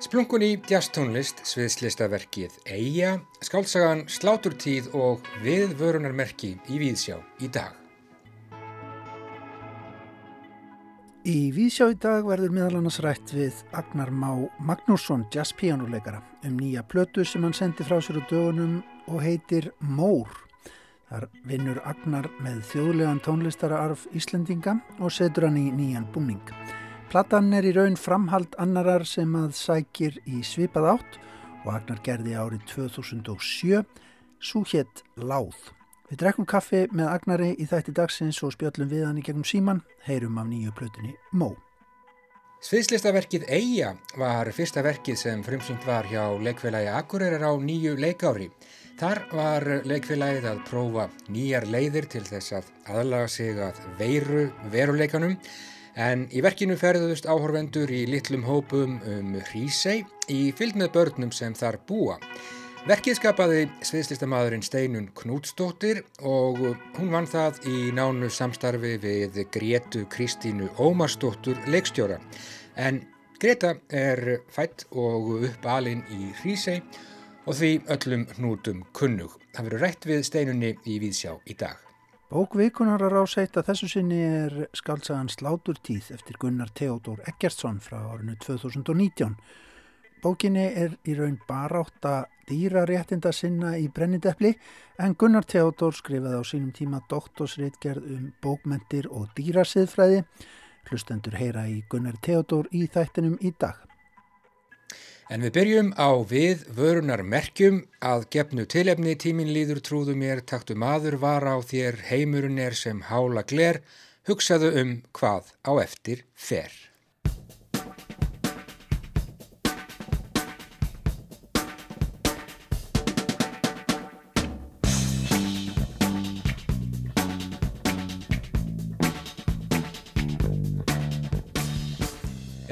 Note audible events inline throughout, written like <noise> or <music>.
Splunkun í jazztónlist, sviðslistaverkið Eija, skálsagan Sláturtíð og viðvörunarmerki í Víðsjá í dag. Í Víðsjá í dag verður meðal annars rætt við Agnar Má Magnússon, jazzpíjánuleikara, um nýja plötu sem hann sendi frá sér á dögunum og heitir Mór. Þar vinnur Agnar með þjóðlegan tónlistararf Íslendinga og setur hann í nýjan búning. Platan er í raun framhald annarar sem að sækir í svipað átt og Agnar gerði árið 2007 svo hétt Láð. Við drekkum kaffi með Agnari í þætti dagsins og spjöllum við hann í gegnum síman, heyrum af nýju plötunni Mó. Sviðslistaverkið Eija var fyrsta verkið sem frumsyngt var hjá leikfélagi Akureyrar á nýju leikári. Þar var leikfélagið að prófa nýjar leiðir til þess að aðlaga sig að veiru veruleikanum En í verkinu ferðuðust áhorfendur í litlum hópum um Hrísei í fylg með börnum sem þar búa. Verkið skapaði sviðslistamadurinn Steinun Knútsdóttir og hún vann það í nánu samstarfi við Gretu Kristínu Ómarsdóttur leikstjóra. En Greta er fætt og upp alinn í Hrísei og því öllum hnútum kunnug. Það verður rætt við Steinunni í Víðsjá í dag. Bókvikunar að rásætt að þessu sinni er skaldsagan Sláturtíð eftir Gunnar Theodor Eggertsson frá árinu 2019. Bókinni er í raun barátt að dýra réttinda sinna í brennindepli en Gunnar Theodor skrifaði á sínum tíma doktorsreitgerð um bókmentir og dýrasiðfræði. Hlustendur heyra í Gunnar Theodor í þættinum í dag. En við byrjum á við vörunar merkjum að gefnu tilefni tímin líður trúðu mér taktu maður var á þér heimurinn er sem hála gler hugsaðu um hvað á eftir fer.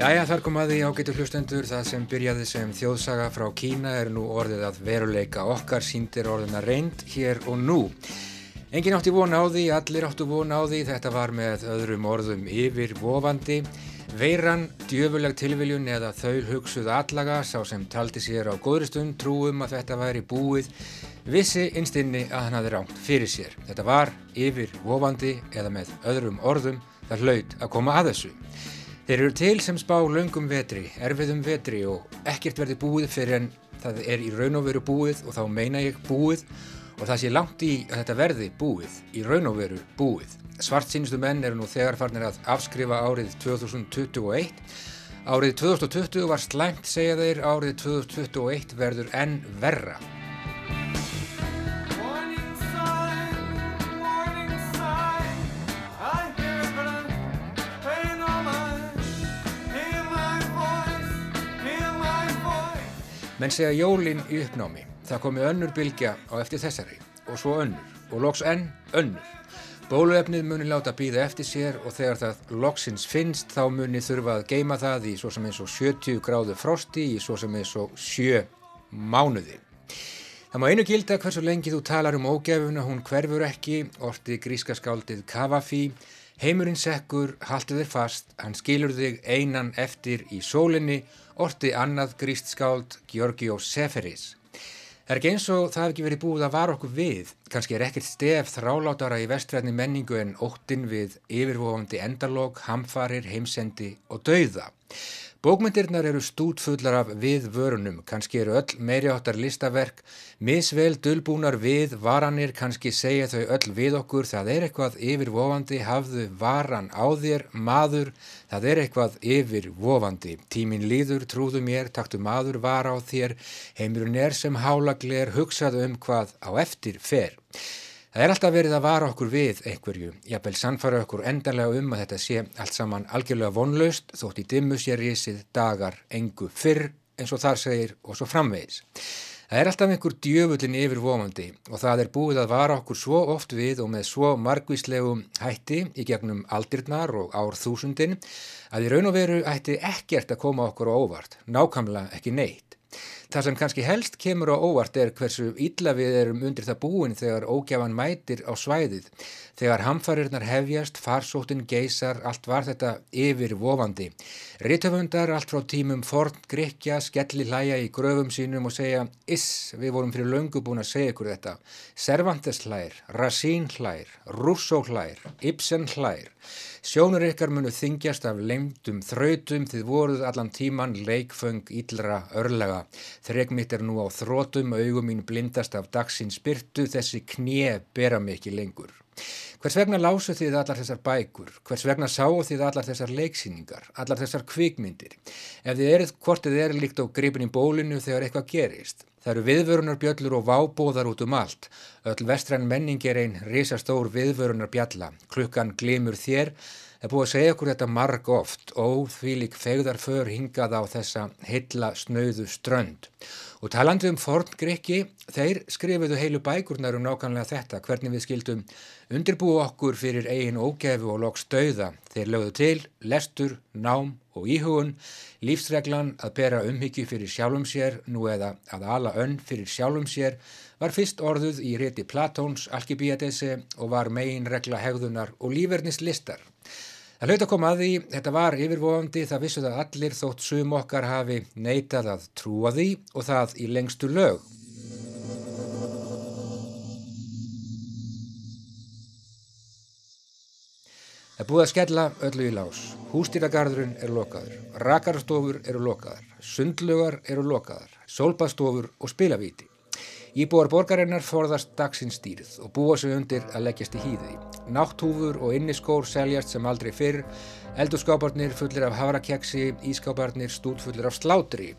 Jæja, þar kom að því ágætu hlustendur það sem byrjaði sem þjóðsaga frá Kína er nú orðið að veruleika okkar síndir orðina reynd hér og nú. Engin átti vona á því, allir áttu vona á því, þetta var með öðrum orðum yfir vofandi. Veiran, djöfuleg tilviljun eða þau hugsuð allaga sá sem taldi sér á góðristun trúum að þetta væri búið, vissi einstinni að hann hafi rámt fyrir sér. Þetta var yfir vofandi eða með öðrum orðum það hlaut að koma að þessu. Þeir eru til sem spá laungum vetri, erfiðum vetri og ekkert verði búið fyrir en það er í raun og veru búið og þá meina ég búið og það sé langt í að þetta verði búið, í raun og veru búið. Svart sínustu menn eru nú þegar farnir að afskrifa árið 2021. Árið 2020 var slæmt, segja þeir, árið 2021 verður enn verra. Menn segja jólinn í uppnámi. Það komi önnur bylgja á eftir þessari og svo önnur og loks enn önnur. Bóluefnið muni láta býða eftir sér og þegar það loksins finnst þá muni þurfa að geima það í svo sem eins og 70 gráðu frosti í svo sem eins og 7 mánuði. Það má einu gilda hversu lengi þú talar um ógefuna, hún hverfur ekki, orti gríska skáldið Kavafi, heimurinn sekkur, haltu þér fast, hann skilur þig einan eftir í sólinni orti annað gríst skáld Georgió Seferis. Það er ekki eins og það hef ekki verið búið að vara okkur við. Kanski er ekkert stef þrálátara í vestræðni menningu en óttin við yfirvofandi endalók, hamfarir, heimsendi og dauða. Bókmyndirnar eru stútfullar af við vörunum, kannski eru öll meiri áttar listaverk, misvel dölbúnar við varanir, kannski segja þau öll við okkur, það er eitthvað yfirvofandi, hafðu varan á þér, maður, það er eitthvað yfirvofandi. Tímin líður, trúðu mér, taktu maður var á þér, heimurinn er sem hálagler, hugsaðu um hvað á eftir fer. Það er alltaf verið að vara okkur við einhverju, jafnvel sannfara okkur endarlega um að þetta sé allt saman algjörlega vonlaust þótt í dimmu sé risið dagar engu fyrr eins og þar segir og svo framvegis. Það er alltaf einhver djöfullin yfirvomandi og það er búið að vara okkur svo oft við og með svo margvíslegum hætti í gegnum aldirnar og ár þúsundin að í raun og veru ætti ekkert að koma okkur á óvart, nákamlega ekki neitt. Það sem kannski helst kemur á óvart er hversu illa við erum undir það búin þegar ógjafan mætir á svæðið. Þegar hamfarirnar hefjast, farsóttin geysar, allt var þetta yfir vofandi. Rittöfundar allt frá tímum Ford Grekja skelli hlæja í gröfum sínum og segja Iss, við vorum fyrir löngu búin að segja ykkur þetta. Cervantes hlær, Racine hlær, Rousseau hlær, Ibsen hlær. Sjónur ykkar munu þingjast af leimdum þrautum þið voruð allan tíman leikföng íllra örlega. Þreg mitt er nú á þrótum, augum mín blindast af dagsins spyrtu, þessi knje bera ekki lengur. Hvers vegna lásu þið allar þessar bækur? Hvers vegna sáu þið allar þessar leiksýningar, allar þessar kvikmyndir? Ef þið erið hvort þið er líkt á gripin í bólinu þegar eitthvað gerist. Það eru viðvörunarbjöllur og vábóðar út um allt. Öll vestræn menning er einn risastór viðvörunarbjalla. Klukkan glimur þér. Það er búið að segja okkur þetta marg oft. Ó, því lík fegðarför hingað á þessa hilla snauðu strönd. Og talandi um forn Greki, þeir skrifuðu heilu bækurnar um nákvæmlega þetta, hvernig við skildum undirbúu okkur fyrir eigin ógefu og loks dauða. Þeir lögðu til, lestur, nám og íhugun, lífsreglan að bera umhyggju fyrir sjálfum sér, nú eða að ala önn fyrir sjálfum sér, var fyrst orðuð í rétti Platóns, Alkibíadesi og var megin regla hegðunar og lífernis listar. Það hlaut að koma að því, þetta var yfirvofandi, það vissu það allir þótt sum okkar hafi neitað að trúa því og það í lengstu lög. Það búið að skella öllu í lás. Hústýragarðurinn er lokaður, rakarstofur eru lokaðar, sundlugar eru lokaðar, sólbastofur og spilavíti. Íbúar borgarinnar forðast dagsins stýrið og búa sig undir að leggjast í hýði. Nátthúfur og inniskór seljast sem aldrei fyrr, eldurskáparnir fullir af havrakeksi, ískáparnir stútfullir af slátri.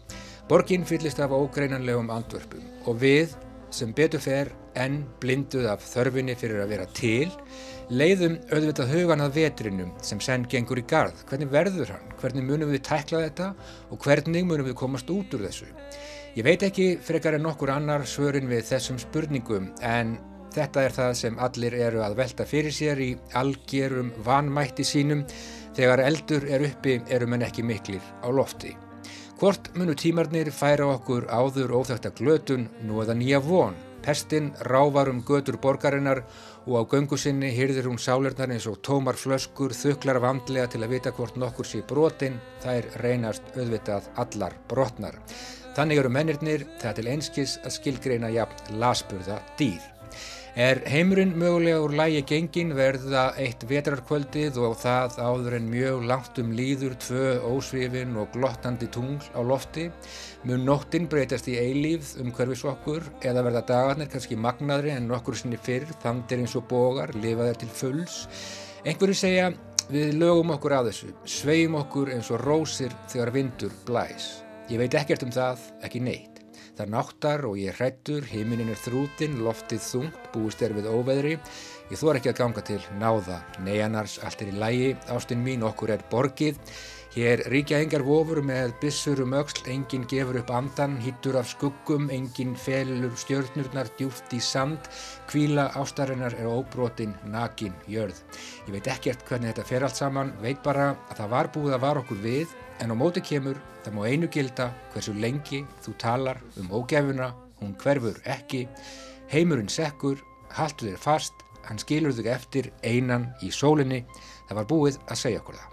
Borgin fyllist af ógreinanlegum andvörpum og við sem betur fer enn blinduð af þörfinni fyrir að vera til, leiðum auðvitað hugan að vetrinum sem senn gengur í gard. Hvernig verður hann? Hvernig munum við tækla þetta og hvernig munum við komast út úr þessu? Ég veit ekki frekar en nokkur annar svörin við þessum spurningum en þetta er það sem allir eru að velta fyrir sér í algjörum vanmætti sínum þegar eldur er uppi eru menn ekki miklir á lofti. Hvort munu tímarnir færa okkur áður óþögt að glötun nú eða nýja von? Pestinn rávar um götur borgarinnar og á göngu sinni hyrðir hún sálernar eins og tómar flöskur, þuklar vandlega til að vita hvort nokkur sé brotin, þær reynast auðvitað allar brotnar. Þannig eru mennirnir það til einskis að skilgreina jafn lasburða dýr. Er heimurinn mögulega úr lægi gengin verða eitt vetrarkvöldið og það áður en mjög langt um líður tvö ósvifin og glottandi tungl á lofti? Mun nóttinn breytast í eilíð um hverfis okkur eða verða dagarnir kannski magnaðri en nokkur sinni fyrr, þandir eins og bógar, lifaðir til fulls? Einhverju segja við lögum okkur að þessu, svegjum okkur eins og rósir þegar vindur blæs. Ég veit ekkert um það, ekki neitt. Það náttar og ég hrættur, heiminin er þrútin, loftið þungt, búist er við óveðri. Ég þor ekki að ganga til náða. Nei annars, allt er í lægi, ástinn mín, okkur er borgið. Hér ríkja engar vofur með bissur um auksl, enginn gefur upp andan, hýttur af skuggum, enginn felur stjörnurnar djúft í sand, kvíla ástarinnar er óbrotin, nakin, jörð. Ég veit ekkert hvernig þetta fer allt saman, veit bara að það var búið að var okkur við En á móti kemur það má einu gilda hversu lengi þú talar um ógefuna, hún hverfur ekki, heimurinn sekkur, haltu þér fast, hann skilur þig eftir einan í sólinni, það var búið að segja okkur það.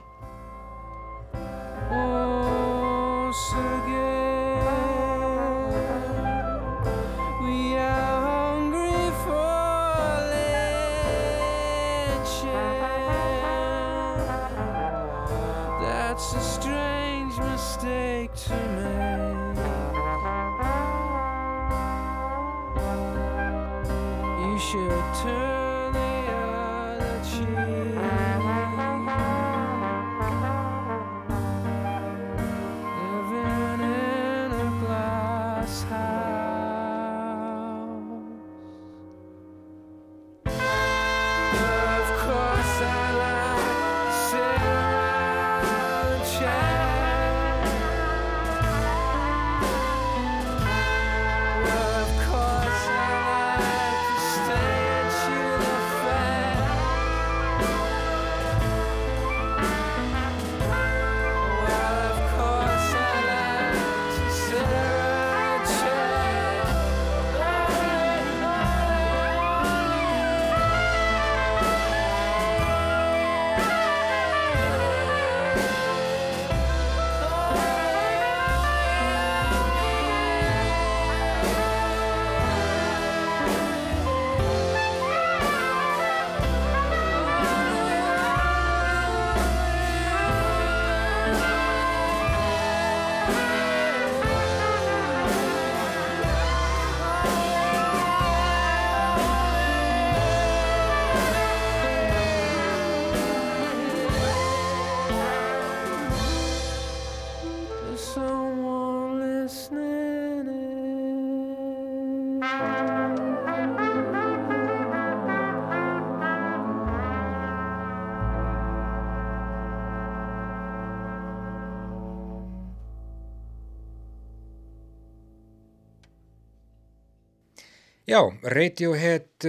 Já, Radiohead,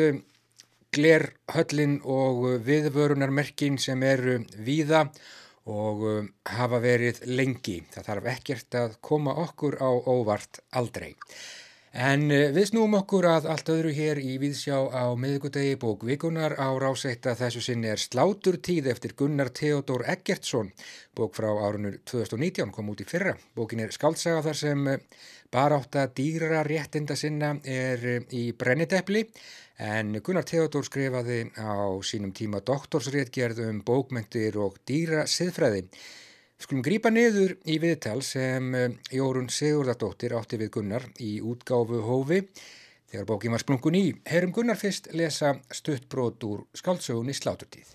Glerhöllin og viðvörunarmerkin sem eru víða og hafa verið lengi. Það þarf ekkert að koma okkur á óvart aldrei. En eh, við snúum okkur að allt öðru hér í Víðsjá á miðugudegi bók vikunar á ráseitt að þessu sinni er Sláturtíð eftir Gunnar Theodor Eggertsson. Bók frá árunur 2019 kom út í fyrra. Bókin er skaldsaga þar sem eh, baráta dýra réttinda sinna er eh, í brenniteppli en Gunnar Theodor skrifaði á sínum tíma doktorsréttgerð um bókmyndir og dýra siðfræði. Skulum grípa niður í viðtal sem eh, Jórun Sigurðardóttir átti við Gunnar í útgáfu hófi þegar bókin var splungun í. Herrum Gunnar fyrst lesa stuttbrót úr skáldsögunni Sláturtíð.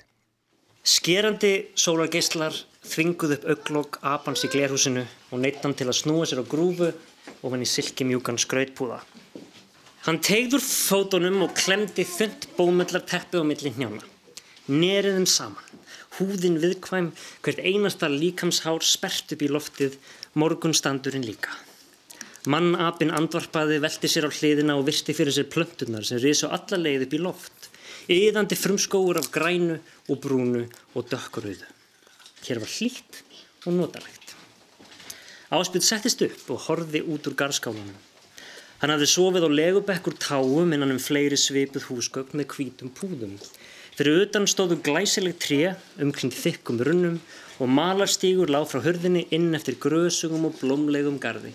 Skerandi sólargeislar þvinguð upp auglokk apans í glerhúsinu og neittan til að snúa sér á grúfu og hann í silkimjúkan skrautpúða. Hann tegður fótonum og klemdi þund bómullar teppi á milli hnjána. Neriðum saman húðin viðkvæm, hvert einasta líkamshár spert upp í loftið, morgunstandurinn líka. Mannapin andvarpaði, velti sér á hliðina og virti fyrir sér plöntunar sem risu alla leið upp í loft, yðandi frumskóur af grænu og brúnu og dökkurauðu. Hér var hlýtt og notalegt. Áspil settist upp og horfi út úr garðskálanum. Hann hafði sofið á legubekkur táum innan um fleiri svipið húsgögn með hvítum púðum. Fyrir utan stóðu glæsileg tré umkring þykkum runnum og malarstígur lág frá hörðinni inn eftir grösugum og blómlegum gardi.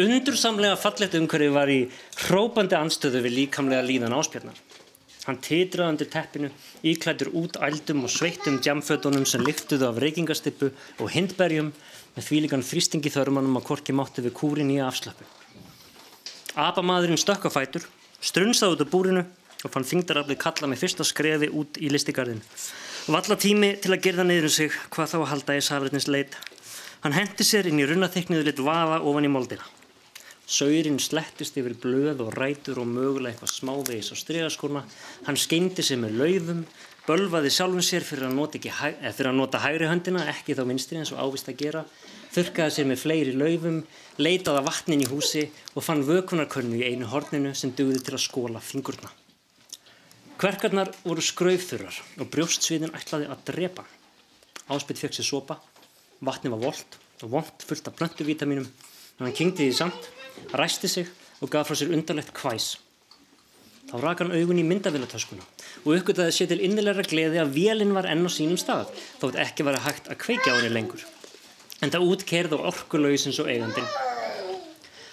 Undursamlega fallegt umhverfi var í hrópandi anstöðu við líkamlega líðan áspjarnar. Hann titraði undir teppinu, íklættur út ældum og sveittum djamfötunum sem lyftuðu af reykingastippu og hindberjum með þvílikan þrýstingi þörmanum að korki mátti við kúrin í afslöpu. Apamadurinn stökkafætur, strunsaði út af búrinu og fann þingdaraflið kalla með fyrsta skrefi út í listigarðin. Valla tími til að gerða niður um sig hvað þá að halda í safrætnins leit. Hann hendi sér inn í runnaþykniðu lit vaða ofan í moldina. Saurinn slettist yfir blöð og rætur og mögulega eitthvað smávegis á strygaskona. Hann skeindi sér með laufum, bölvaði sjálfum sér fyrir að nota, hæ, fyrir að nota hægri höndina, ekki þá minstri eins og ávist að gera. Þurkaði sér með fleiri laufum, leitaði vatnin í húsi og fann vökunarkönnu í einu horninu sem dugði til að skóla fingurna. Kverkarnar voru skraufþurrar og brjóstsviðin ætlaði að drepa. Áspill fekk sér sopa, vatni var volt og vond fullt af plöntuvítaminum en hann kynkti því samt, ræsti sig og gaf frá sér undarlegt kvæs. Þá rak hann augun í myndavilatöskuna og uppgöttaði sér til innilegra gleði að vélinn var enn á sínum stað þótt ekki var að hægt að kveikja á henni lengur. En það útkerð og orkulauðsins og eigandin.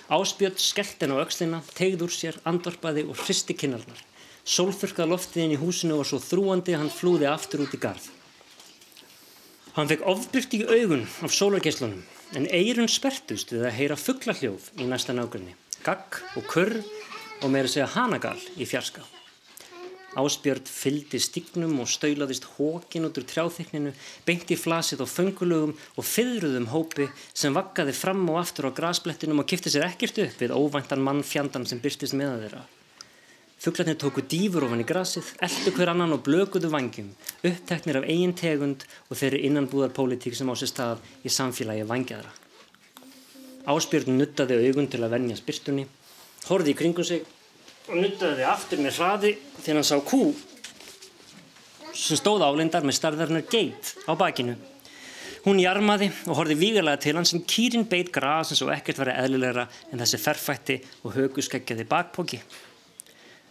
Áspjöld skellt henn á aukslina, tegð úr sér, andorpaði og hristi kinnarnar. Sólþurkað loftiðin í húsinu var svo þrúandi að hann flúði aftur út í garð. Hann fekk ofbyrkt í augun af sólargeislunum en eirun spertust við að heyra fugglahljóf í næsta nákvæmni. Gagg og kurr og meira segja hanagal í fjarska. Ásbjörn fyldi stignum og staulaðist hókin út úr trjáþykninu, beinti flasið á föngulögum og fyrruðum hópi sem vakkaði fram og aftur á grasplettinum og kifti sér ekkert upp við óvæntan mann fjandan sem byrstist meða þeirra. Fuglarnir tóku dýfur ofan í grasið, eldu hver annan og blökuðu vangjum, uppteknir af eigin tegund og þeirri innanbúðarpólitík sem á sér stað í samfélagi vangjaðra. Áspjörn nuttaði augun til að vennja spyrtunni, horði í kringum sig og nuttaði aftur með hraði þegar hann sá kú sem stóð álindar með starðarnar geit á bakinu. Hún jarmaði og horði vígarlega til hann sem kýrin beit gras eins og ekkert verið eðlilegra en þessi ferfætti og höguskeggjaði bakpóki.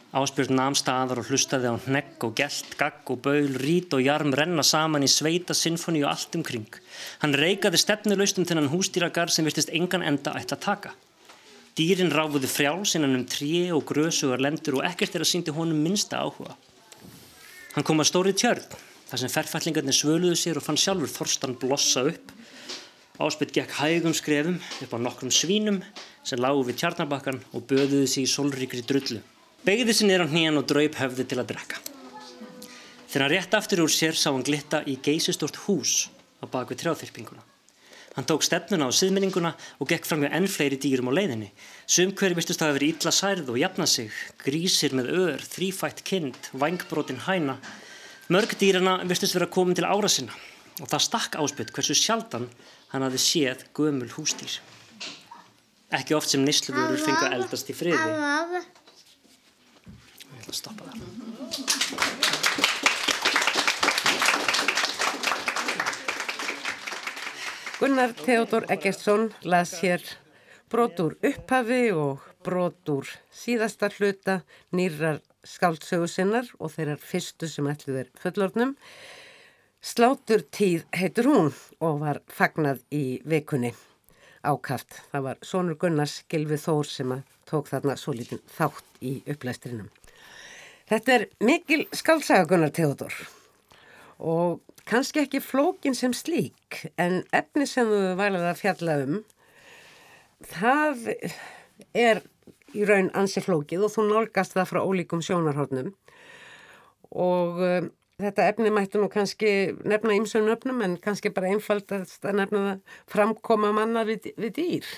Áspjörn namn staðar og hlustaði á hnegg og gælt, gagg og baul, rít og jarm renna saman í sveita sinfoni og allt umkring. Hann reikaði stefnuleust um þennan hústýragar sem virtist engan enda ætti að taka. Dýrin ráfuði frjáls innan um trí og grösugar lendur og ekkert er að síndi honum minsta áhuga. Hann kom að stóri tjörn, þar sem ferfællingarnir svöluðu sér og fann sjálfur Þorstan blossa upp. Áspjörn gekk hægum skrefum upp á nokkrum svínum sem lágu við tjarnabakkan og böðuði sig í solríkri drullu begði sér niður á hníjan og draup höfði til að drekka. Þegar hann rétt aftur úr sér sá hann glitta í geysistort hús á bakvið trjáþyrpinguna. Hann tók stefnuna á siðminninguna og gekk fram með enn fleiri dýrum á leiðinni. Sum hverju vistust að hafa verið illa særð og jafna sig, grísir með ör, þrýfætt kind, vangbrotin hæna. Mörg dýrana vistust vera komin til ára sinna og það stakk áspytt hversu sjaldan hann hafi séð gömul hústýr. Ekki oft sem nýsluðurur fengu að eldast í friði. Stoppa það. Gunnar Theodor Eggertsson las hér brotur upphafi og brotur síðasta hluta nýrar skáldsögu sinnar og þeirrar fyrstu sem ætluð er fullornum. Slátur tíð heitur hún og var fagnað í vikunni ákaft. Það var Sónur Gunnars Gilvi Þór sem tók þarna svo lítinn þátt í upplæstrinum. Þetta er mikil skálsaga Gunnar Theodor og kannski ekki flókin sem slík en efni sem þú valið að fjalla um það er í raun ansi flókið og þú nálgast það frá ólíkum sjónarhóttnum og um, þetta efni mættu nú kannski nefna ymsum nöfnum en kannski bara einfaldast að nefna það framkoma manna við, við dýr.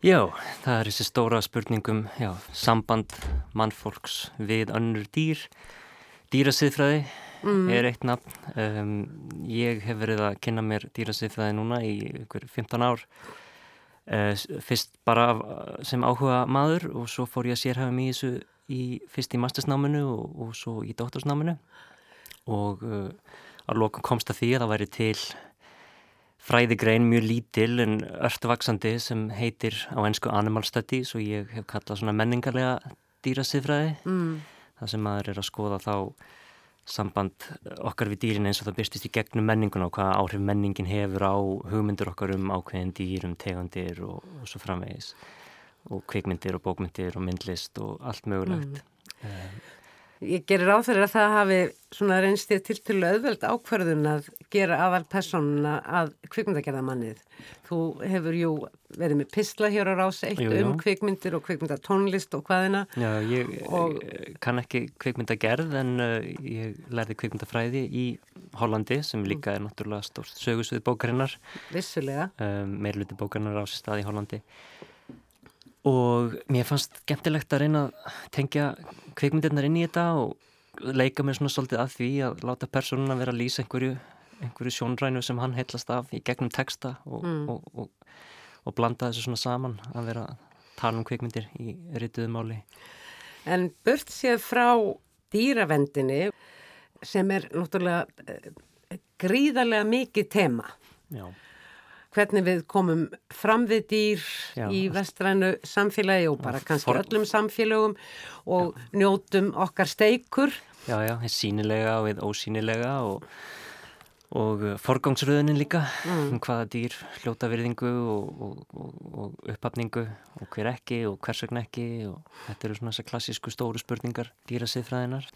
Já, það er þessi stóra spurningum, já, samband mannfólks við önnur dýr, dýrasiðfræði mm. er eitt nafn. Um, ég hef verið að kynna mér dýrasiðfræði núna í ykkur 15 ár. Uh, fyrst bara sem áhuga maður og svo fór ég að sérhafa mig í þessu í, fyrst í mastersnáminu og, og svo í dóttorsnáminu og uh, að lokum komst að því að það væri til fræðigrein mjög lítil en örtvaksandi sem heitir á ennsku Animal Studies og ég hef kallað svona menningarlega dýrasiðfræði mm. það sem maður er að skoða þá samband okkar við dýrin eins og það byrstist í gegnum menningun og hvaða áhrif menningin hefur á hugmyndur okkar um ákveðin dýrum, tegandir og, og svo framvegis og kvikmyndir og bókmyndir og myndlist og allt mögulegt mm. um, Ég gerir áþeirra að það hafi svona reynst þér til til auðveld ákverðun að gera aðal personuna að kvikmyndagerðamannið. Þú hefur jú verið með pisla hér á rása eitt jú, um kvikmyndir og kvikmyndatónlist og hvaðina. Já, ég og, kann ekki kvikmyndagerð en uh, ég lærði kvikmyndafræði í Hollandi sem líka er náttúrulega stórt sögusvið bókarinnar. Vissulega. Um, Meirluti bókarinnar á sér stað í Hollandi og mér fannst skemmtilegt að reyna að tengja kvikmyndirnar inn í þetta og leika mér svona svolítið að því að láta personuna vera að lýsa einhverju, einhverju sjónrænu sem hann heitlast af í gegnum texta og, mm. og, og, og blanda þessu svona saman að vera að tala um kvikmyndir í rituðu máli. En burt séð frá dýravendinni sem er náttúrulega eh, gríðarlega mikið tema. Já hvernig við komum fram við dýr Já, í vestrænu samfélagi og bara kannski for... öllum samfélögum og já. njótum okkar steikur. Já, já, sínilega og ósínilega og, og uh, forgangsröðunin líka mm. um hvaða dýr hljóta virðingu og, og, og upphafningu og hver ekki og hvers vegna ekki og þetta eru svona þessar klassísku stóru spurningar dýrasiðfræðinar.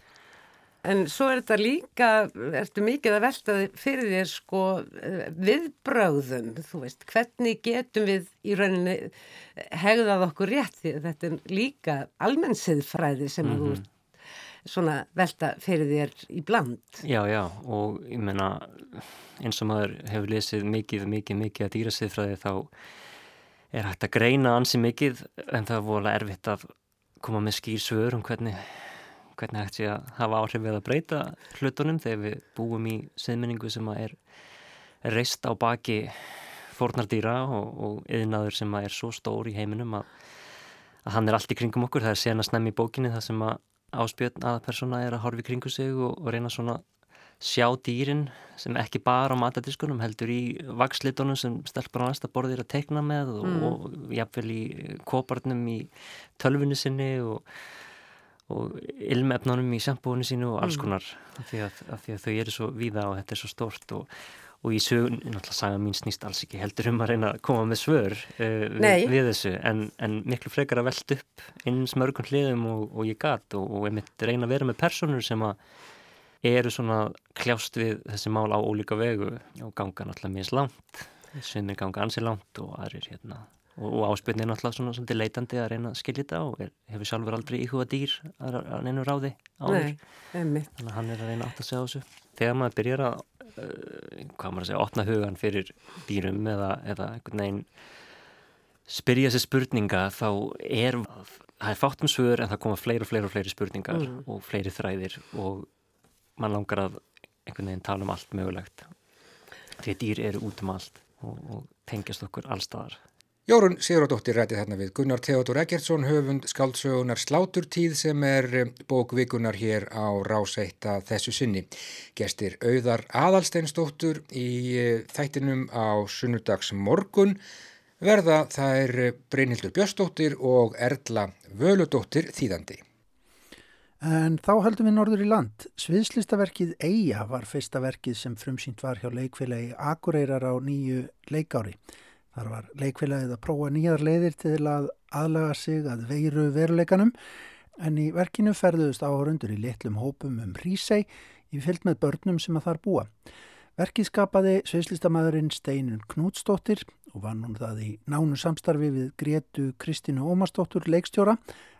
En svo er þetta líka, ertu mikið að velta fyrir þér sko viðbröðum, þú veist, hvernig getum við í rauninni hegðað okkur rétt því þetta er líka almennsiðfræði sem mm -hmm. þú mhm. svona velta fyrir þér í bland. Já, já, og ég menna eins og maður hefur lesið mikið, mikið, mikið að dýrasiðfræði þá er hægt að greina ansi mikið en það er volið erfitt að koma með skýr svör um hvernig hvernig hægt sé að hafa áhrif við að breyta hlutunum þegar við búum í siðmenningu sem er, er reist á baki fórnardýra og, og yðnaður sem er svo stór í heiminum að, að hann er allt í kringum okkur. Það er senast nefn í bókinni það sem að áspjötn aða persóna er að horfi kringu sig og, og reyna svona sjá dýrin sem ekki bara á matadiskunum heldur í vakslitunum sem stelpur á næsta borðir að teikna með og, mm. og jafnvel í koparnum í tölvunni sinni og og ilmefnunum í sambúinu sínu og alls mm. konar mm. af, því að, af því að þau eru svo víða og þetta er svo stort og, og í sögun, náttúrulega saga mín snýst alls ekki heldur um að reyna að koma með svör uh, við, við þessu en, en miklu frekar að velta upp eins mörgum hliðum og, og ég gat og, og ég mitt reyna að vera með personur sem að eru svona kljást við þessi mál á ólíka vegu og ganga náttúrulega mjög langt sem er ganga ansi langt og aðrir hérna og, og áspilni er náttúrulega svona svolítið leitandi að reyna að skilja þetta og hefur sjálfur aldrei íhuga dýr að, neinu ráði áður. Nei, þannig að hann er að reyna átt að segja þessu. Þegar maður byrjar að uh, hvað maður að segja, opna hugan fyrir dýrum eða, eða einhvern veginn spyrja þessi spurninga þá er það er fátt um svör en það koma fleiri og fleiri og fleiri spurningar mm. og fleiri þræðir og mann langar að einhvern veginn tala um allt mögulegt. Því að dýr eru út um allt og, og tengjast okkur allstaðar Jórun Sigurðardóttir ræti þarna við Gunnar Theodor Eggertsson höfund skáldsögunar Sláturtíð sem er eh, bókvikunar hér á ráseitta þessu sinni. Gestir auðar aðalsteinsdóttur í eh, þættinum á sunnudags morgun verða þær Brynhildur Björnsdóttir og Erla Völudóttir þýðandi. En þá heldum við norður í land. Sviðslistaverkið Eija var fyrsta verkið sem frumsýnt var hjá leikfélagi Akureyrar á nýju leikári. Þar var leikfélagið að prófa nýjar leiðir til að aðlaga sig að veiru veruleikanum en í verkinu ferðuðust áhörundur í litlum hópum um Rísei í fyllt með börnum sem að þar búa. Verkið skapaði sveislistamæðurinn Steinun Knútsdóttir og var nún það í nánu samstarfi við Gretu Kristínu Ómarsdóttur leikstjóra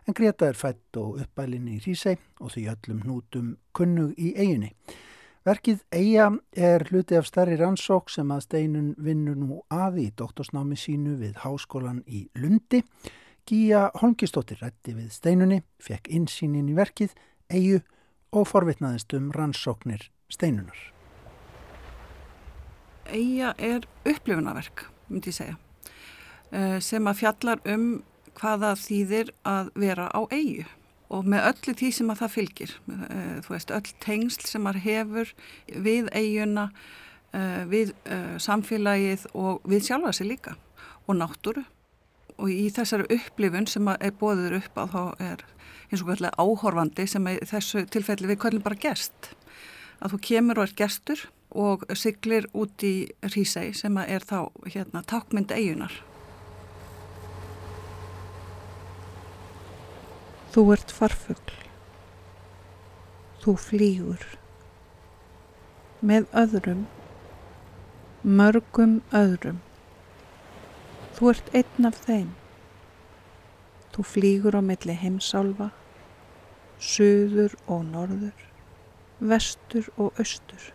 en Greta er fætt og uppælinni í Rísei og því öllum hnútum kunnug í eiginni. Verkið Eija er hluti af stærri rannsók sem að steinun vinnur nú að í doktorsnámi sínu við háskólan í Lundi. Gíja Holmgistóttir rætti við steinunni, fekk insýnin í verkið, Eiju og forvitnaðist um rannsóknir steinunar. Eija er upplifunaverk, myndi ég segja, eh, sem að fjallar um hvaða þýðir að vera á Eiju og með öllu því sem að það fylgir. Eh, þú veist, öll tengsl sem að hefur við eiguna eh, við eh, samfélagið og við sjálfa sig líka. Og náttúru. Og í þessari upplifun sem er bóður upp að þá er eins og hvernig áhorfandi sem er þessu tilfelli við hvernig bara gest. Að þú kemur og er gestur og siglir út í Rísei sem er þá hérna takmynd eigunar Þú ert farfugl. Þú flýgur. Með öðrum, mörgum öðrum. Þú ert einn af þeim. Þú flýgur á milli heimsálfa, söður og norður, vestur og austur,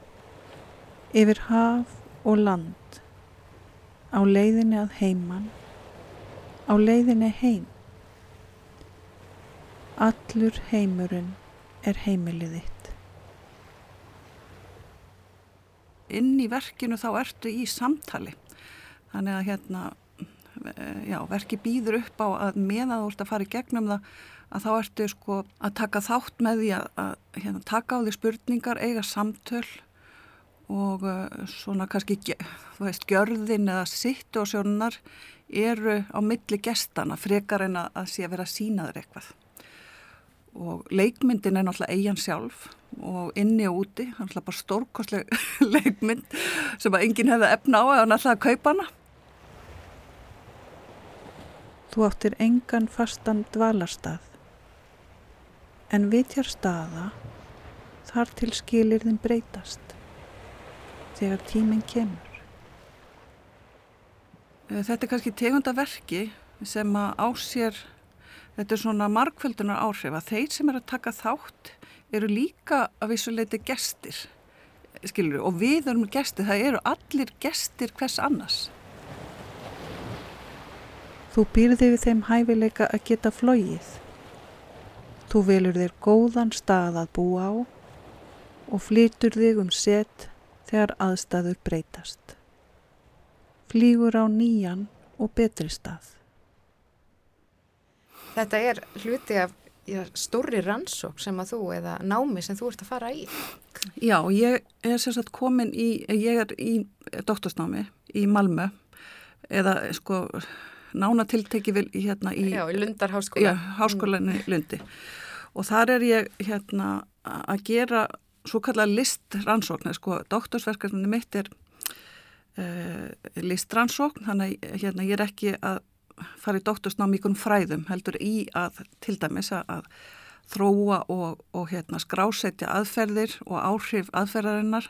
yfir haf og land, á leiðinni að heiman, á leiðinni heim. Allur heimurinn er heimilið þitt. Inn í verkinu þá ertu í samtali. Þannig að hérna, eh, já, verki býður upp á að meðan þú ert að fara í gegnum það að þá ertu sko að taka þátt með því að, að hérna, taka á því spurningar, eiga samtöl og uh, svona kannski, þú veist, gjörðin eða sitt og sjónar eru á milli gestana frekar en að sé að vera sínaður eitthvað og leikmyndin er náttúrulega eigin sjálf og inni og úti, það er náttúrulega bara stórkosleg <laughs> leikmynd sem að enginn hefði efna á eða náttúrulega að kaupa hana. Þú áttir engan fastan dvalarstað en vitjar staða þar til skilir þinn breytast þegar tíminn kemur. Þetta er kannski tegunda verki sem að ásér þetta er svona markvöldunar áhrif að þeir sem er að taka þátt eru líka að vissuleiti gestir skilur, og við erum gestir, það eru allir gestir hvers annars. Þú býrði við þeim hæfileika að geta flóið Þú velur þér góðan stað að búa á og flytur þig um set þegar aðstæður breytast. Flýgur á nýjan og betri stað Þetta er hluti af já, stóri rannsók sem að þú eða námi sem þú ert að fara í. Já, ég er sérstaklega komin í, ég er í doktorsnámi í Malmö eða sko nánatilteki vil hérna í, já, í Lundarháskóla. Já, háskólaninu Lundi og þar er ég hérna að gera svo kallar listrannsókn, sko doktorsverkefni mitt er uh, listrannsókn, þannig að hérna, ég er ekki að fara í doktorsnám í fræðum heldur í að til dæmis að þróa og, og hérna, skrásetja aðferðir og áhrif aðferðarinnar.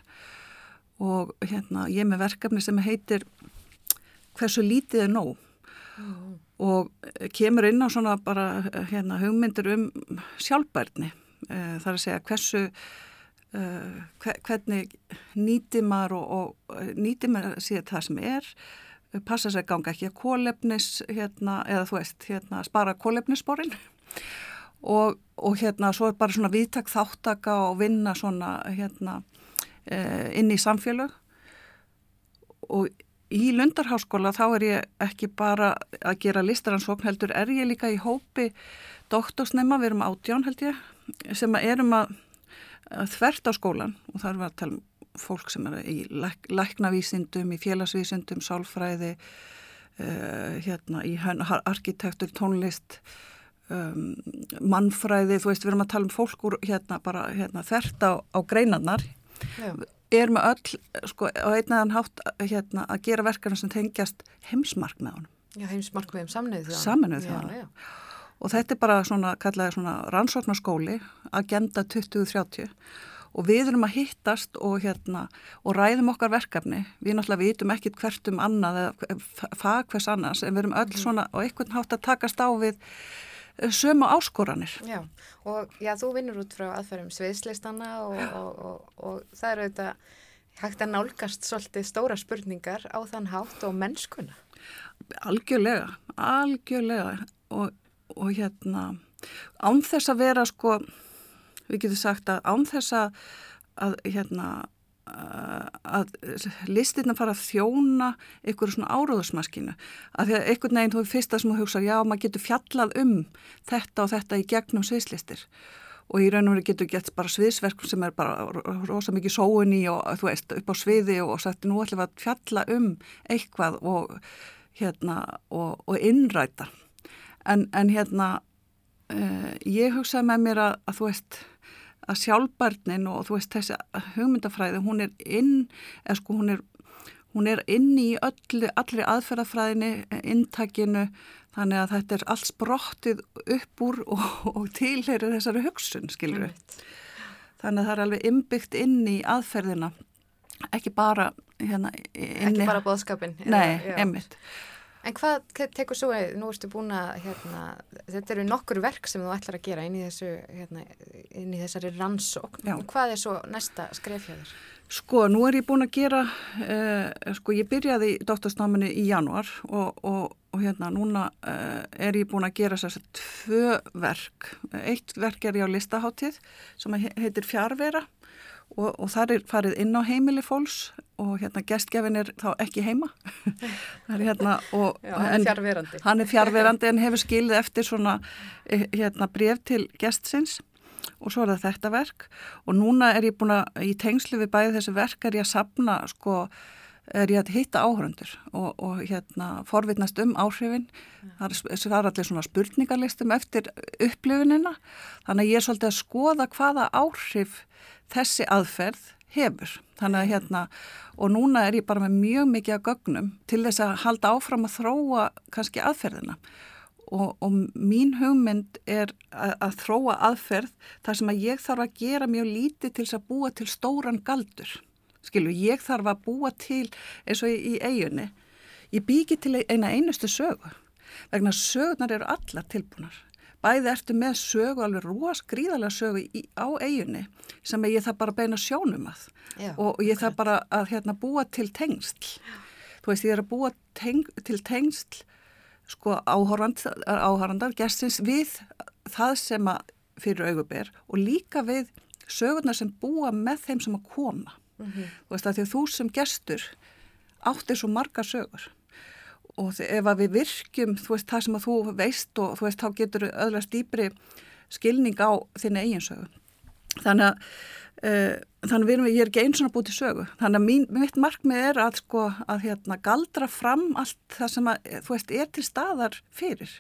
Og hérna, ég með verkefni sem heitir hversu lítið er nóg? Mm. og kemur inn á svona bara hérna, hugmyndir um sjálfbærni. E, þar að segja hversu e, hvernig nýtir maður og, og nýtir maður síðan það sem er passa sér ganga ekki að kólefnis hérna, eða þú veist, hérna, spara kólefnissporin og, og hérna svo er bara svona viðtak þáttaka og vinna svona hérna e, inn í samfélög. Og í Lundarháskóla þá er ég ekki bara að gera listaransókn heldur, er ég líka í hópi doktorsnema, við erum átján held ég, sem erum að, að þvert á skólan og þar var að tala um fólk sem er í læk, læknavísindum, í félagsvísindum, sálfræði, uh, hérna, í arkitektur, tónlist, um, mannfræði, þú veist, við erum að tala um fólk úr hérna bara hérna, þvert á, á greinarnar. Já er með öll, sko, á einnaðan hátt hérna, að gera verkefni sem tengjast heimsmarkmiðunum. Já, heimsmarkmiðum samnöðu þjóðan. Samnöðu þjóðan. Og þetta er bara svona, kallaði svona rannsóknarskóli, Agenda 2030 og við erum að hittast og hérna, og ræðum okkar verkefni. Við náttúrulega vitum ekkit hvert um annað eða fag hvers annars, en við erum öll mhm. svona og einhvern hátt að takast á við sömu áskoranir. Já, og já, þú vinnur út frá aðferðum sviðsleistana og, og, og, og það eru auðvitað hægt að nálgast svolítið stóra spurningar á þann hátt og mennskuna. Algjörlega, algjörlega og hérna án þess að vera sko, við getum sagt að án þess að, hérna að listirna fara að þjóna einhverju svona áróðusmaskinu að því að einhvern veginn þú er fyrsta sem þú hugsa já maður getur fjallað um þetta og þetta í gegnum sviðslistir. Og í raun og veru getur gett bara sviðsverkum sem er bara rosa mikið sóun í og þú veist upp á sviði og sagt nú ætlum við að fjalla um eitthvað og hérna og, og innræta. En, en hérna uh, ég hugsaði með mér að, að þú veist að sjálfbarnin og þú veist þessi hugmyndafræði hún er inn eða sko hún er, hún er inn í öllu, allri aðferðafræðinni intakinu þannig að þetta er allt sprottið upp úr og, og tilherir þessari hugsun skilur við þannig að það er alveg innbyggt inn í aðferðina ekki bara hérna, ekki bara bóðskapin nei, einmitt En hvað tekur svo, nú erstu búin að, hérna, þetta eru nokkur verk sem þú ætlar að gera inn í, þessu, hérna, inn í þessari rannsókn. Já. Hvað er svo næsta skrefjaður? Sko, nú er ég búin að gera, eh, sko, ég byrjaði í doktorsnáminu í januar og, og, og hérna, núna eh, er ég búin að gera þess að tvö verk. Eitt verk er ég á listaháttið sem heitir Fjárvera og, og það er farið inn á heimili fólks og hérna gestgefin er þá ekki heima. <laughs> Það er hérna og Já, hann er fjárverandi hann er fjárverandi en hefur skilið eftir svona eh, hérna bref til gestsins og svo er það þetta verk. Og núna er ég búin að í tengslu við bæði þessu verk er ég að sapna sko er ég að hitta áhörundur og, og hérna forvitnast um áhrifin. Það er allir svona spurningarlistum eftir upplifunina. Þannig að ég er svolítið að skoða hvaða áhrif þessi aðferð hefur. Þannig að hérna, og núna er ég bara með mjög mikið að gögnum til þess að halda áfram að þróa kannski aðferðina. Og, og mín hugmynd er að, að þróa aðferð þar sem að ég þarf að gera mjög lítið til þess að búa til stóran galdur. Skilu, ég þarf að búa til eins og í, í eiginni. Ég byggi til eina einustu sögu vegna sögurnar eru allar tilbúnar bæði ertu með sögu, alveg rosa gríðarlega sögu í, á eiginni sem ég það bara beina sjónum að Já, og ég það bara að hérna, búa til tengsl. Þú veist, ég er að búa teng, til tengsl sko áhórandar, gestins við það sem að fyrir auguber og líka við sögurnar sem búa með þeim sem að koma. Mm -hmm. Þú veist, að því að þú sem gestur áttir svo marga sögur og ef að við virkjum þú veist það sem að þú veist og þú veist þá getur öðlast dýbri skilning á þinni eiginsögu þannig að uh, þannig að við erum, ég er ekki eins og búið til sögu. Þannig að mín, mitt markmið er að sko að hérna galdra fram allt það sem að þú veist er til staðar fyrir.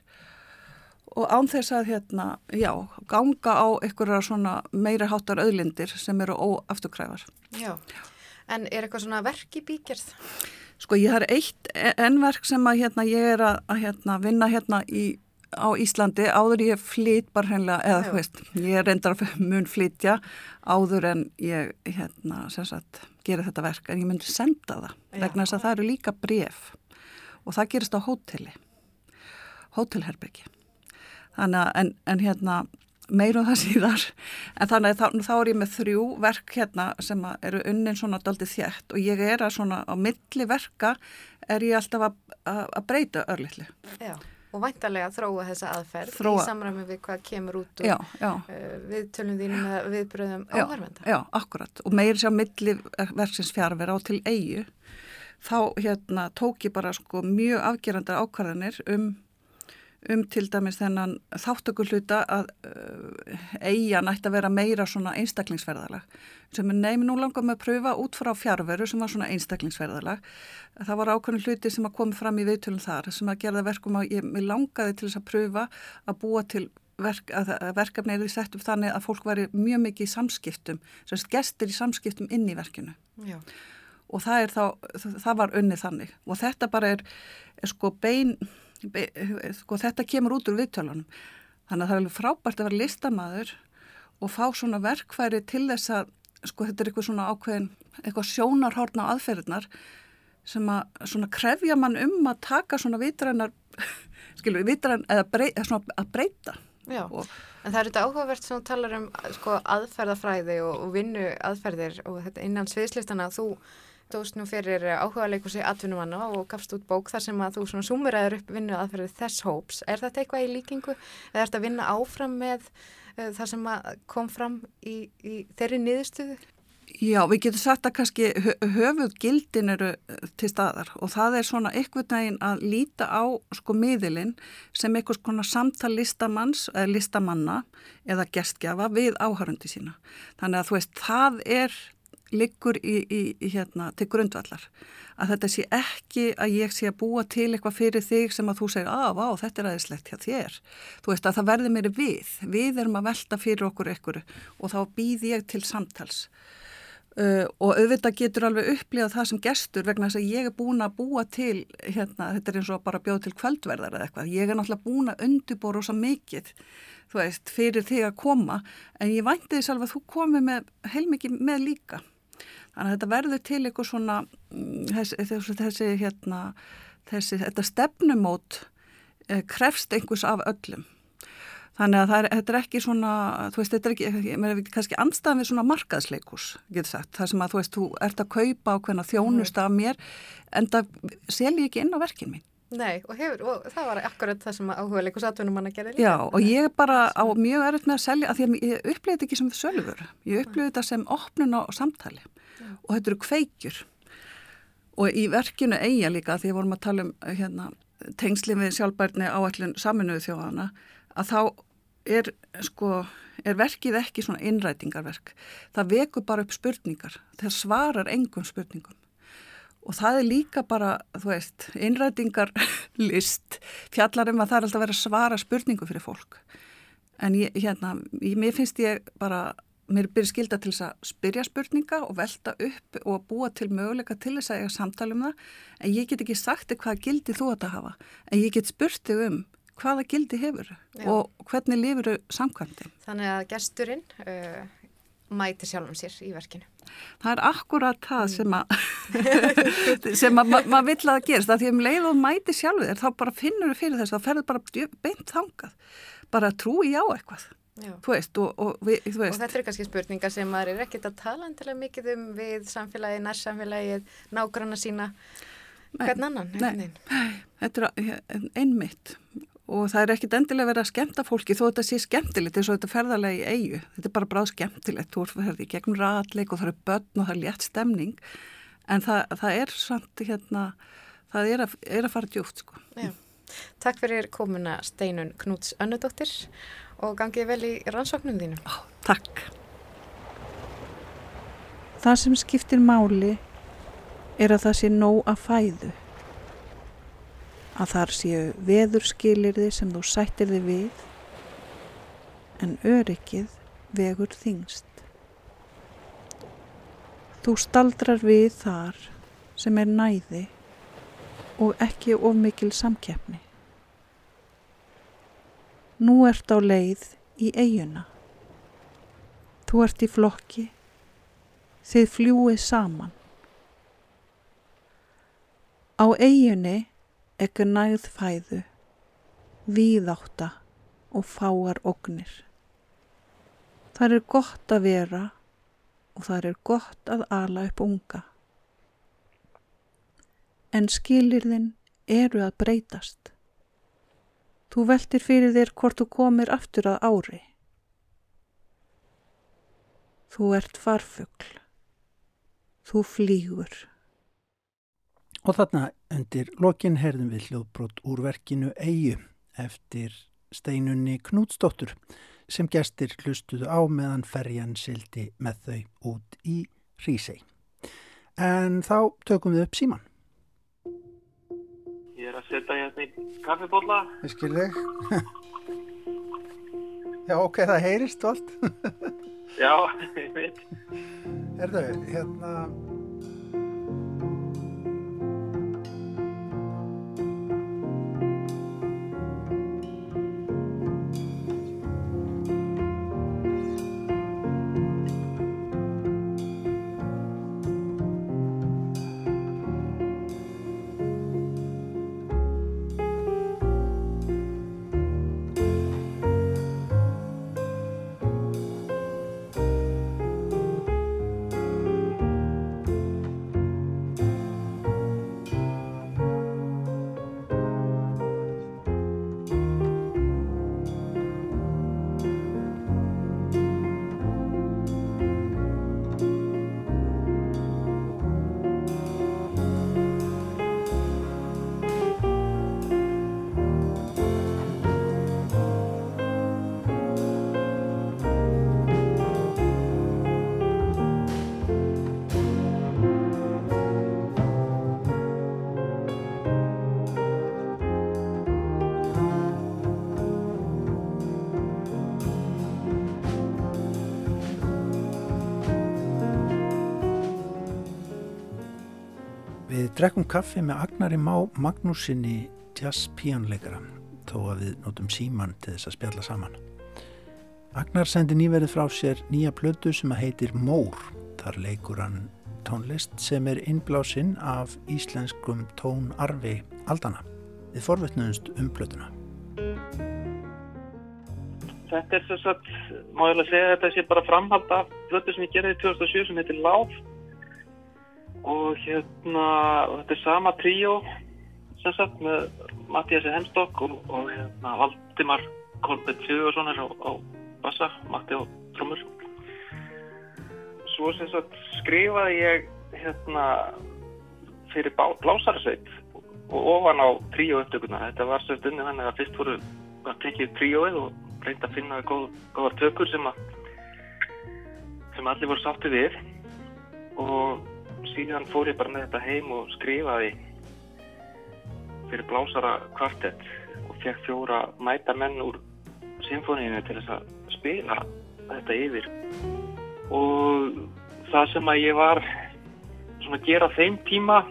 Og án þess að hérna, já, ganga á einhverja svona meira háttar öðlindir sem eru óafturkræfar. Já, en er eitthvað svona verk í bíkjörð? Sko ég har eitt ennverk sem að hérna ég er að, að hérna, vinna hérna í, á Íslandi áður ég flýt bara hreinlega, eða þú veist, ég reyndar að <laughs> mun flýtja áður en ég hérna sem sagt gera þetta verk en ég myndi senda það Já. vegna þess að það eru líka bref og það gerist á hóteli, hótelherbyggi. Þannig að en, en hérna meirum það <laughs> síðar en þannig að þá, þá er ég með þrjú verk hérna sem eru unnin svona daldið þjætt og ég er að svona á milli verka er ég alltaf að, að, að breyta örlittli. Já og væntalega þróa þessa aðferð þróa. í samræmi við hvað kemur út og uh, við tölum þínum með viðbröðum áhverfenda. Já, akkurat og meir sér á milli verksins fjárvera og til eigu þá hérna tók ég bara sko mjög afgerandar ákvarðanir um um til dæmis þennan þáttökulluta að eigin ætti að vera meira svona einstaklingsferðalag. Sem er nefn nú langar með að pröfa út frá fjárveru sem var svona einstaklingsferðalag. Það var ákveðin hluti sem að komi fram í viðtölum þar sem að gera verkum að ég langaði til þess að pröfa að búa til verk, verkefni er því sett upp þannig að fólk væri mjög mikið í samskiptum sem gestur í samskiptum inn í verkinu. Já. og það er þá það var unnið þannig. Og þetta bara er, er sko bein sko þetta kemur út úr viðtölunum. Þannig að það er alveg frábært að vera listamæður og fá svona verkfæri til þess að sko þetta er eitthvað svona ákveðin eitthvað sjónarhórna á aðferðinar sem að svona krefja mann um að taka svona vitrænar <laughs> skilur vitræn eða brey, svona að breyta. Já, og, en það er þetta áhugavert sem þú talar um sko aðferðafræði og, og vinnu aðferðir og þetta innan sviðslistana þú stóðst nú fyrir áhuga leikusi atvinnumanna og gafst út bók þar sem að þú svona sumeraður upp vinnu aðferðið þess hóps. Er þetta eitthvað í líkingu eða er þetta að vinna áfram með uh, það sem kom fram í, í þeirri niðurstuðu? Já, við getum sagt að kannski höfuð gildin eru eh, til staðar og það er svona eitthvað neginn að líta á sko miðilinn sem einhvers konar samtal listamanns eða listamanna eða gestgjafa við áhörundi sína. Þannig að þú veist, það er liggur í, í, hérna til grundvallar. Að þetta sé ekki að ég sé að búa til eitthvað fyrir þig sem að þú segir að vá þetta er aðeinslegt hjá þér. Þú veist að það verður mér við. Við erum að velta fyrir okkur ekkur og þá býð ég til samtals. Uh, og auðvitað getur alveg upplifað það sem gestur vegna þess að ég er búin að búa til hérna þetta er eins og bara bjóð til kvöldverðar eða eitthvað. Ég er náttúrulega búin að undibóra ósa mikið þú veist fyrir þig að koma en ég vænti þess alveg að þú komi með heilmikið með líka Þannig að þetta verður til eitthvað svona mm, þessi, þessi hérna þessi, þetta stefnumót eh, krefst einhvers af öllum. Þannig að er, þetta er ekki svona, þú veist, þetta er ekki, mér er kannski anstæðan við svona markaðsleikus, getur sagt, það sem að þú veist, þú ert að kaupa á hvernig þjónust af mér, en það selji ekki inn á verkin mín. Nei, og, hefur, og það var akkurat það sem áhuga leikus atvinnum manna gerði líka. Já, og ég er bara á mjög erfitt með að selja, að því að ég upplýði þetta ekki sem sölfur, ég upplýði þetta sem opnun á samtali og þetta eru kveikjur. Og í verkinu eiga líka því vorum að tala um hérna, tengsli við sjálfbærni áallun saminuðu þjóðana að þá er, sko, er verkið ekki svona innrætingarverk. Það vekur bara upp spurningar. Það svarar engum spurningum. Og það er líka bara, þú veist innrætingarlist fjallar um að það er alltaf að vera svara spurningu fyrir fólk. En ég, hérna, ég, mér finnst ég bara mér byrjað skilda til þess að spyrja spurninga og velta upp og búa til möguleika til þess að ég samtala um það en ég get ekki sagt þig hvað gildi þú að hafa en ég get spurt þig um hvaða gildi hefur Já. og hvernig lifur þau samkvæmdi. Þannig að gesturinn uh, mæti sjálfum sér í verkinu. Það er akkurat það mm. sem að <laughs> sem að maður ma vill að það gerist að því um leið og mæti sjálfur þér þá bara finnur þau fyrir þess að ferður bara beint þangað bara trúi á eitthvað Veist, og, og, við, og þetta er kannski spurningar sem maður er ekkert að tala endilega mikið um við samfélagi, nærsamfélagi nágranna sína. Hvern annan nei, þetta er einmitt. Og það er ekkert endilega verið að skemta fólki þó þetta sé skemmtilegt eins og þetta ferðarlega í eigu þetta er bara bráð skemmtilegt. Þú ferði í gegnum ratleik og það eru börn og það er létt stemning. En það, það er samt hérna, það er að, er að fara djúft sko. Takk fyrir komuna Steinun Knúts Önnudóttir og gangið vel í rannsóknum þínu. Ó, takk. Það sem skiptir máli er að það sé nóg að fæðu. Að þar séu veðurskilirði sem þú sættir þið við en öryggið vegur þingst. Þú staldrar við þar sem er næði og ekki of mikil samkeppni. Nú ert á leið í eiguna. Þú ert í flokki. Þið fljúið saman. Á eigunni ekkur nægð fæðu, víðátta og fáar ognir. Það er gott að vera og það er gott að ala upp unga. En skilirðin eru að breytast. Þú veltir fyrir þér hvort þú komir aftur að ári. Þú ert farfugl. Þú flýgur. Og þarna undir lokin herðum við hljóðbrot úr verkinu Eyju eftir steinunni Knútsdóttur sem gestir hlustuðu á meðan ferjan sildi með þau út í Rísei. En þá tökum við upp síman. Ég er að setja hérna í kaffibólla. Ég skilði. <laughs> Já, ok, það heyrist allt. <laughs> Já, <laughs> ég veit. Erðu, hérna... drekkum kaffi með Agnari Má Magnúsinni jazz píanleikara þó að við notum síman til þess að spjalla saman. Agnar sendi nýverið frá sér nýja plötu sem að heitir Mór. Þar leikur hann tónlist sem er innblásinn af íslenskum tónarfi aldana. Við forvetnuðumst um plötuna. Þetta er þess að, má ég alveg segja þetta sé bara framhald af plötu sem ég gerði í 2007 sem heitir Láf og hérna, þetta er sama tríó sem sagt með Mattiasi Hemstokk og, og hérna Valdimar Kolbett Sigurðarsson er á, á bassa, Matti á trömmur. Svo sem sagt skrifaði ég hérna fyrir blásarsveit og ofan á tríó upptökuna. Þetta var sem stundin þannig að fyrst voru að tekið tríóið og reynda að finna góð, góðar tökur sem að sem allir voru sátti við og síðan fór ég bara með þetta heim og skrifaði fyrir blásara kvartett og fekk fjóra mæta menn úr symfóníinu til þess að spila þetta yfir. Og það sem að ég var svona að gera þeim tíma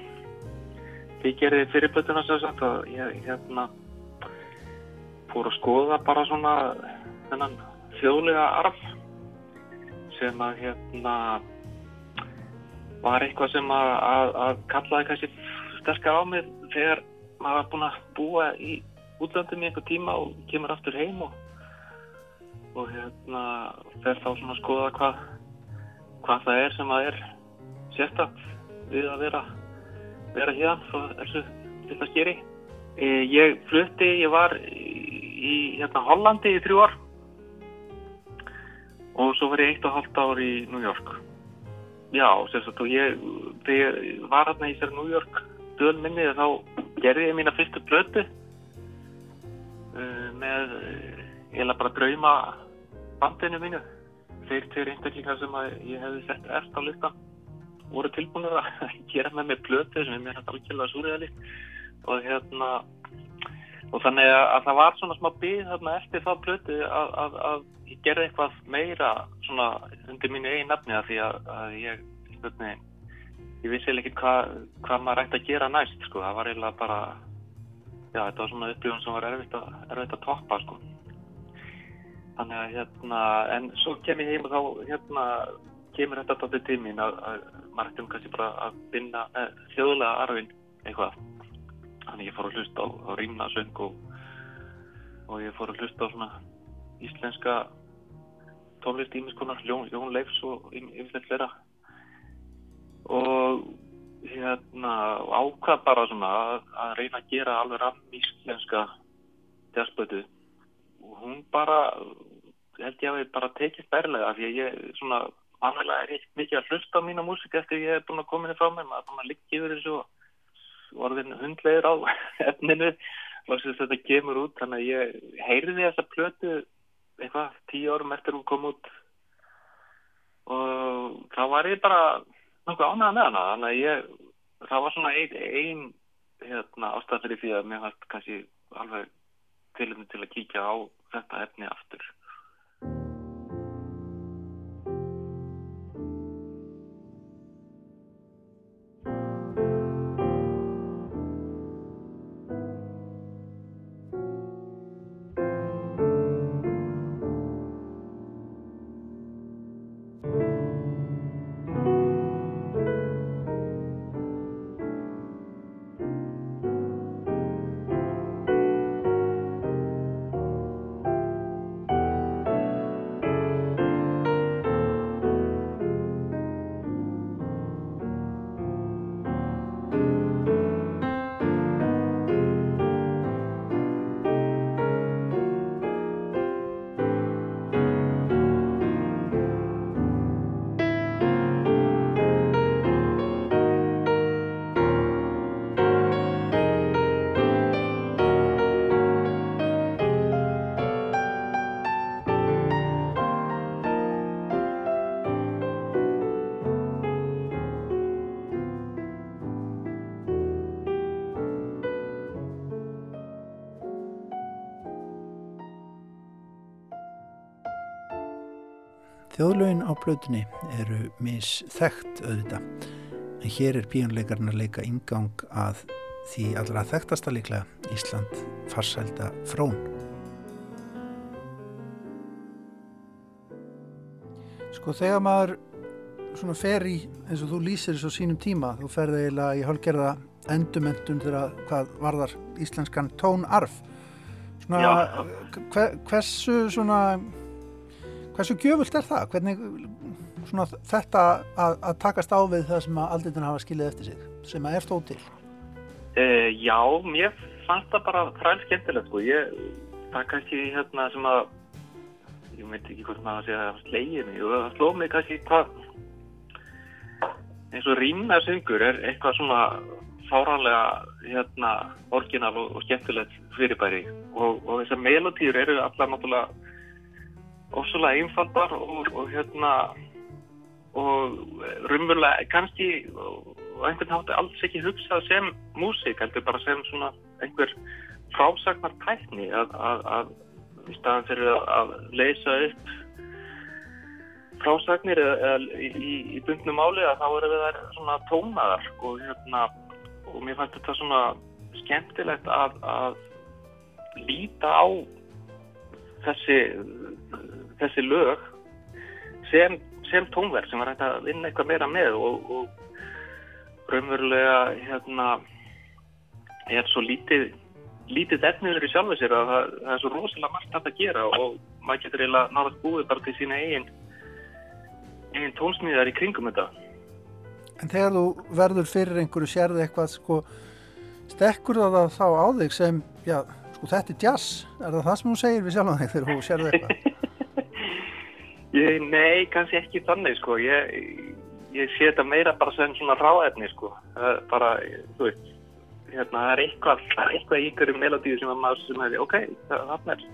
því gerði fyrirblötuna sem sagt að ég hérna fór að skoða bara svona þennan þjóðlega arf sem að hérna var eitthvað sem að, að, að kallaði kannski sterkar á mig þegar maður var búinn að búa í útlandum í einhver tíma og kemur aftur heim og, og hérna fer þá svona að skoða hvað hvað það er sem að er sérstakt við að vera vera hérna frá þessu það skeri. E, ég flutti, ég var í hérna Hollandi í þrjú ár og svo var ég eitt og halvt ár í New York. Já, sérstaklega, ég, þegar ég var hérna í sér New York dölminni þá gerði ég mína fyrstu blötu uh, með eiginlega bara drauma bandinu mínu. Þeir tveir einstaklingar sem ég hefði sett eftir á listan voru tilbúinir að <laughs> gera með mig blötu sem er mér hægt algjörlega súriðali og hérna og þannig að það var svona smá byggð þarna eftir þá blötu að, að, að ég gerði eitthvað meira svona undir mínu eigin nafni að því að, að ég spurni, ég vissi ekki hvað hva maður ætti að gera næst sko, það var eiginlega bara já, þetta var svona upplifun sem var erfitt að, erfitt að toppa sko. Þannig að hérna, en svo kem ég heim og þá hérna kemur þetta tóttið til mín að, að maður ætti um kannski bara að binna eh, þjóðlega arfin eitthvað. Þannig ég fór að hlusta á, á rýmnasöng og, og ég fór að hlusta á svona íslenska tónlist ímiskonar, Jón, Jón Leifs og yfirleitt fleira. Og hérna ákvað bara svona að, að reyna að gera alveg rann íslenska jazzblötu og hún bara held ég að við bara tekið berlega því að ég svona annarlega er ég mikið að hlusta á mína músika eftir ég hef búin að koma inn frá mér. Maður er búin að liggja yfir þessu og orðin hundlegir á <laughs> efninu. Loksins þetta kemur út þannig að ég heyrði þessa plötu eitthvað tíu árum eftir hún kom út. Og þá var ég bara nokkuð ánægða með hana þannig að ég, það var svona einn ein, hérna, ástæð fyrir því að mér hægt kannski alveg tilum til að kíkja á þetta efni aftur Þjóðlögin á plötunni eru misþekkt auðvitað, en hér er píjónleikarinn að leika ingang að því allra þekktasta líklega Ísland farsælda frón. Sko þegar maður svona fer í, eins og þú lýsir þessu sínum tíma, þú ferði eiginlega í hálgerða endumendun þegar hvað varðar íslenskan tónarf. Svona, hver, hversu svona Hversu gjöfult er það? Hvernig svona, þetta að, að takast á við það sem að aldeitin hafa skilið eftir sig, sem að er stóð til? Uh, já, mér fannst það bara fræl skemmtilegt sko. Ég, það kannski hérna sem að, ég veit ekki hvort maður að segja að það slegið mig og það slóð mig kannski hvað, eins og rýmna syngur er eitthvað svona fáranlega hérna orginal og, og skemmtilegt fyrirbæri og, og þessar melodýr eru allar náttúrulega ósvöla einfaldar og, og hérna og rumvöla kannski og einhvern hátti alls ekki hugsað sem músík, heldur bara sem svona einhver frásagnar tækni að, að, að í staðan fyrir að, leysa upp frásagnir eða í, í, í bundnum áli að þá eru við þær svona tónaðar og hérna og mér fannst þetta svona skemmtilegt að, að líta á þessi þessi lög sem, sem tónverk sem var hægt að vinna eitthvað meira með og, og raunverulega hérna er svo lítið lítið efniður í sjálfu sér að það, það er svo rosalega margt að gera og maður getur eiginlega náttúrulega búið bara til sína eigin eigin tónsmíðar í kringum þetta. En þegar þú verður fyrir einhverju sérði eitthvað sko stekkur það þá á þig sem já, sko þetta er jazz. Er það það sem þú segir við sjálf á þig þegar þú sérði eitthvað Ég, nei, kannski ekki þannig sko. Ég, ég sé þetta meira bara sem svona ráðefni sko. Bara, þú veist, hérna, það er eitthvað, það er eitthvað í ykkur melodíu sem að maður sem hefði, ok, það er,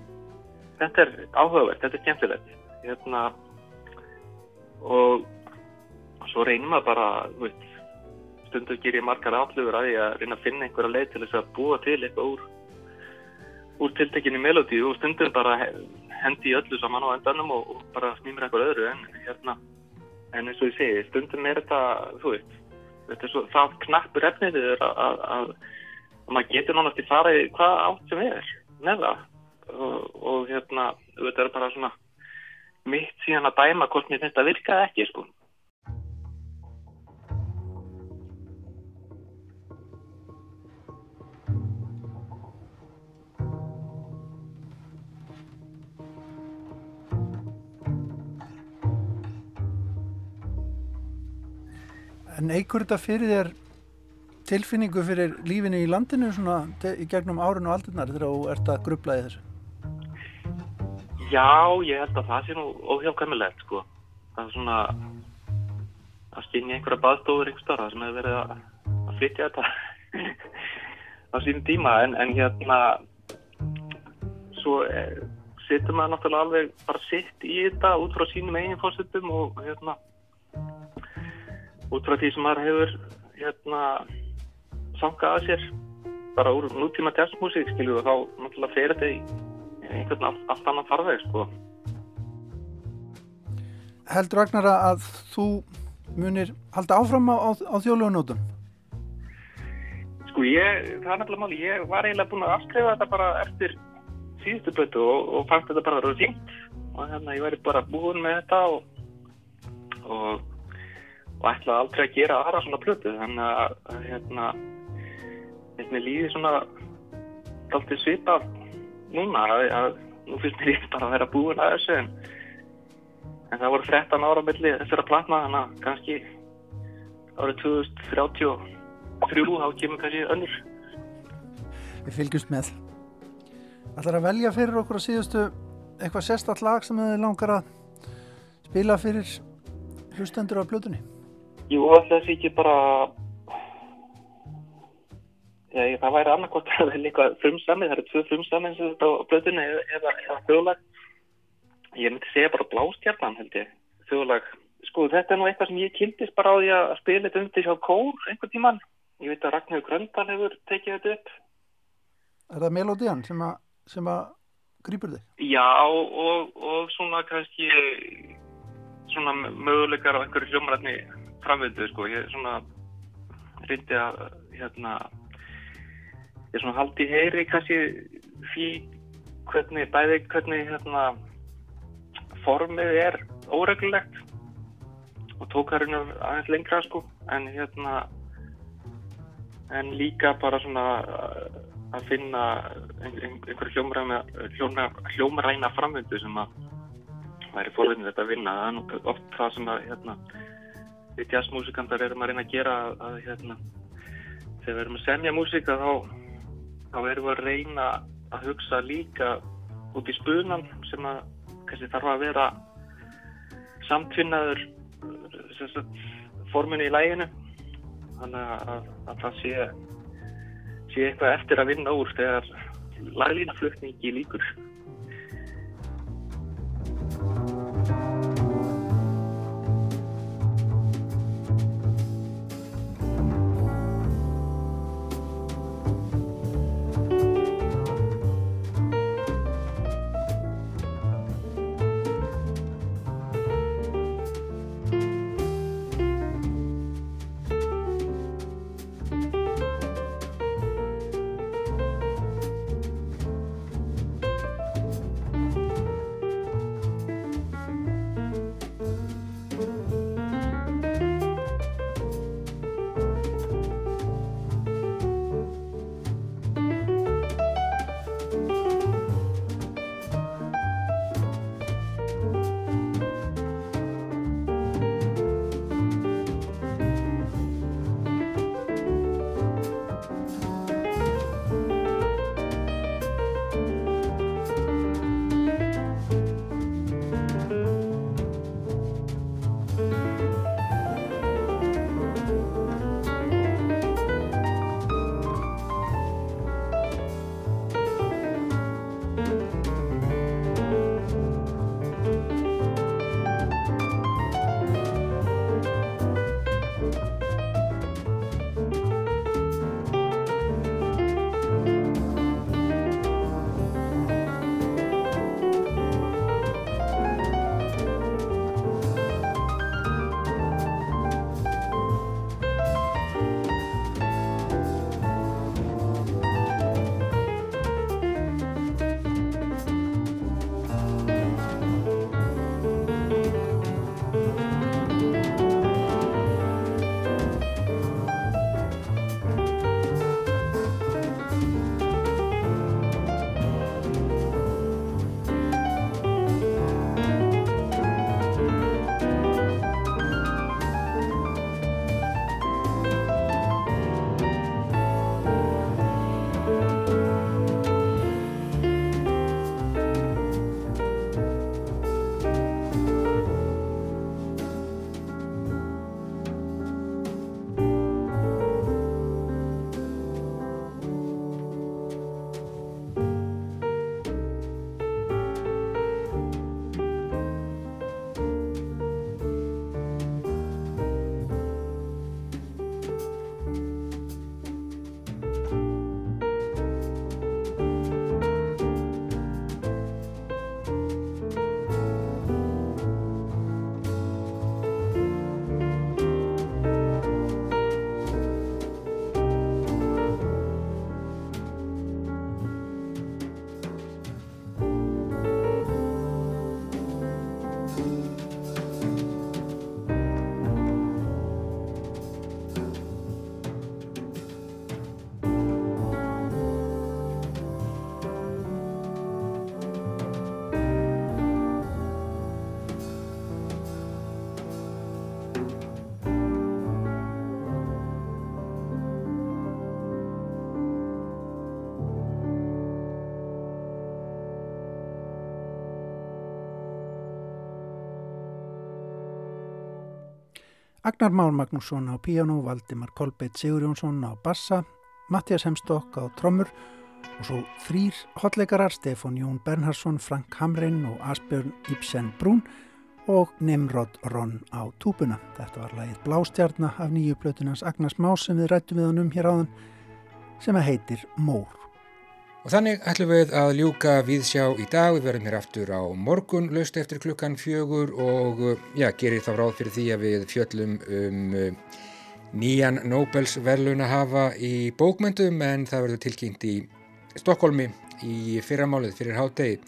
þetta er áhugavert, þetta er skemmtilegt. Hérna, og svo reynir maður bara, þú veist, stundu ger ég margar aflöfur að ég að reyna að finna einhverja leið til þess að búa til eitthvað úr, úr tiltekinni melodíu og stundum bara hendi í öllu saman á endanum og, og bara snýmur eitthvað öðru en hérna en eins og ég segi, stundum er þetta þú veist, þetta er svo það knappur efnið að, að, að, að maður getur náttúrulega til farið hvað átt sem er neða og, og hérna, þetta er bara svona mitt síðan að dæma hvort mér finnst að virka ekki sko En eigur þetta fyrir þér tilfinningu fyrir lífinu í landinu svona í gegnum árun og aldurnar þegar þú ert að grubla í þessu? Já, ég held að það sé nú óhjákvæmilegt sko. Það er svona að skynja einhverja baðstofur einhver starf sem hefur verið að, að flytja þetta. <laughs> á sínum tíma en, en hérna svo eh, setur maður náttúrulega alveg bara sitt í þetta út frá sínum eigin fórsettum og hérna út frá því sem maður hefur hérna sangað að sér bara úr nútíma jazzmusík skilju og þá náttúrulega fer þetta í einhvern allt, allt annan farveg sko. Heldur Ragnar að þú munir halda áfram á, á, þjóðlugunótum? Sko ég, það er nefnilega máli, ég var eiginlega búin að afskrifa þetta bara eftir síðustu blötu og, og fannst þetta bara að vera fínt og hérna ég væri bara búin með þetta og, og, og ætlaði aldrei að gera aðra svona blötu þannig að, að hérna þetta líði svona alltaf svipað núna. Að, að nú finnst mér ég bara að vera búin að þessu en, en það voru 13 ára melli þessara platna þannig að kannski árið 2033 þá kemur kannski önnur. Við fylgjumst með. Ætlar að velja fyrir okkur að síðustu eitthvað sérstatt lag sem þið langar að spila fyrir hlustendur á blöðunni? Jú, þessi ekki bara Já, það væri annarkort <laughs> að velja eitthvað frumsamið, það eru tvö frumsamið sem þetta á blöðunni eða, þjóðlag. Ég myndi segja bara blástjarnan held ég, þjóðlag. Sko þetta er nú eitthvað sem ég kynntist bara á því að spila þetta undir hjá kór einhvern tíman. Ég veit að Ragnhjóð Gröndal hefur tekið þetta upp. Er það melodían sem að sem að grýpur þig? Já og, og svona kannski svona möguleikar á einhverju hljómarætni framvindu sko, ég svona reyndi að hérna ég svona haldi heyri kannski því hvernig bæði hvernig hérna formið er óreglulegt og tók það raun og aðeins lengra sko en hérna en líka bara svona að finna einhver hljómræna, hljómræna framvindu sem að væri forvinnið þetta að vinna. Það er oft það sem að hérna, við jazzmusikantar erum að reyna að gera að, hérna, þegar við erum að semja músika þá, þá erum við að reyna að hugsa líka út í spunan sem að kannski þarf að vera samtvinnaður forminu í læginu þannig að, að það sé sé eitthvað eftir að vinna úr þegar laglínaflutningi líkur. Agnar Már Magnússon á piano, Valdimar Kolbeitt Sigurjónsson á bassa, Mattias Hemstokk á trommur og svo þrýr hotleikarar Stefán Jón Bernhardsson, Frank Hamrein og Asbjörn Ibsen Brún og Nimrod Ron á túbuna. Þetta var lagið Blástjarnar af nýju plötunans Agnars Más sem við rættum við hann um hér áðan sem heitir Mór. Og þannig ætlum við að ljúka viðsjá í dag. Við verðum hér aftur á morgun, löst eftir klukkan fjögur og já, gerir þá ráð fyrir því að við fjöllum um nýjan Nobels verðluna hafa í bókmyndum en það verður tilkynnt í Stokkólmi í fyrramálið fyrir hátegi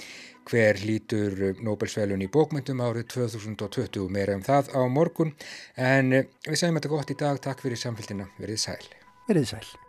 hver lítur Nobelsverðlun í bókmyndum árið 2020 meira um það á morgun en við segjum þetta gott í dag. Takk fyrir samfélgina. Verðið sæl. Verðið sæl.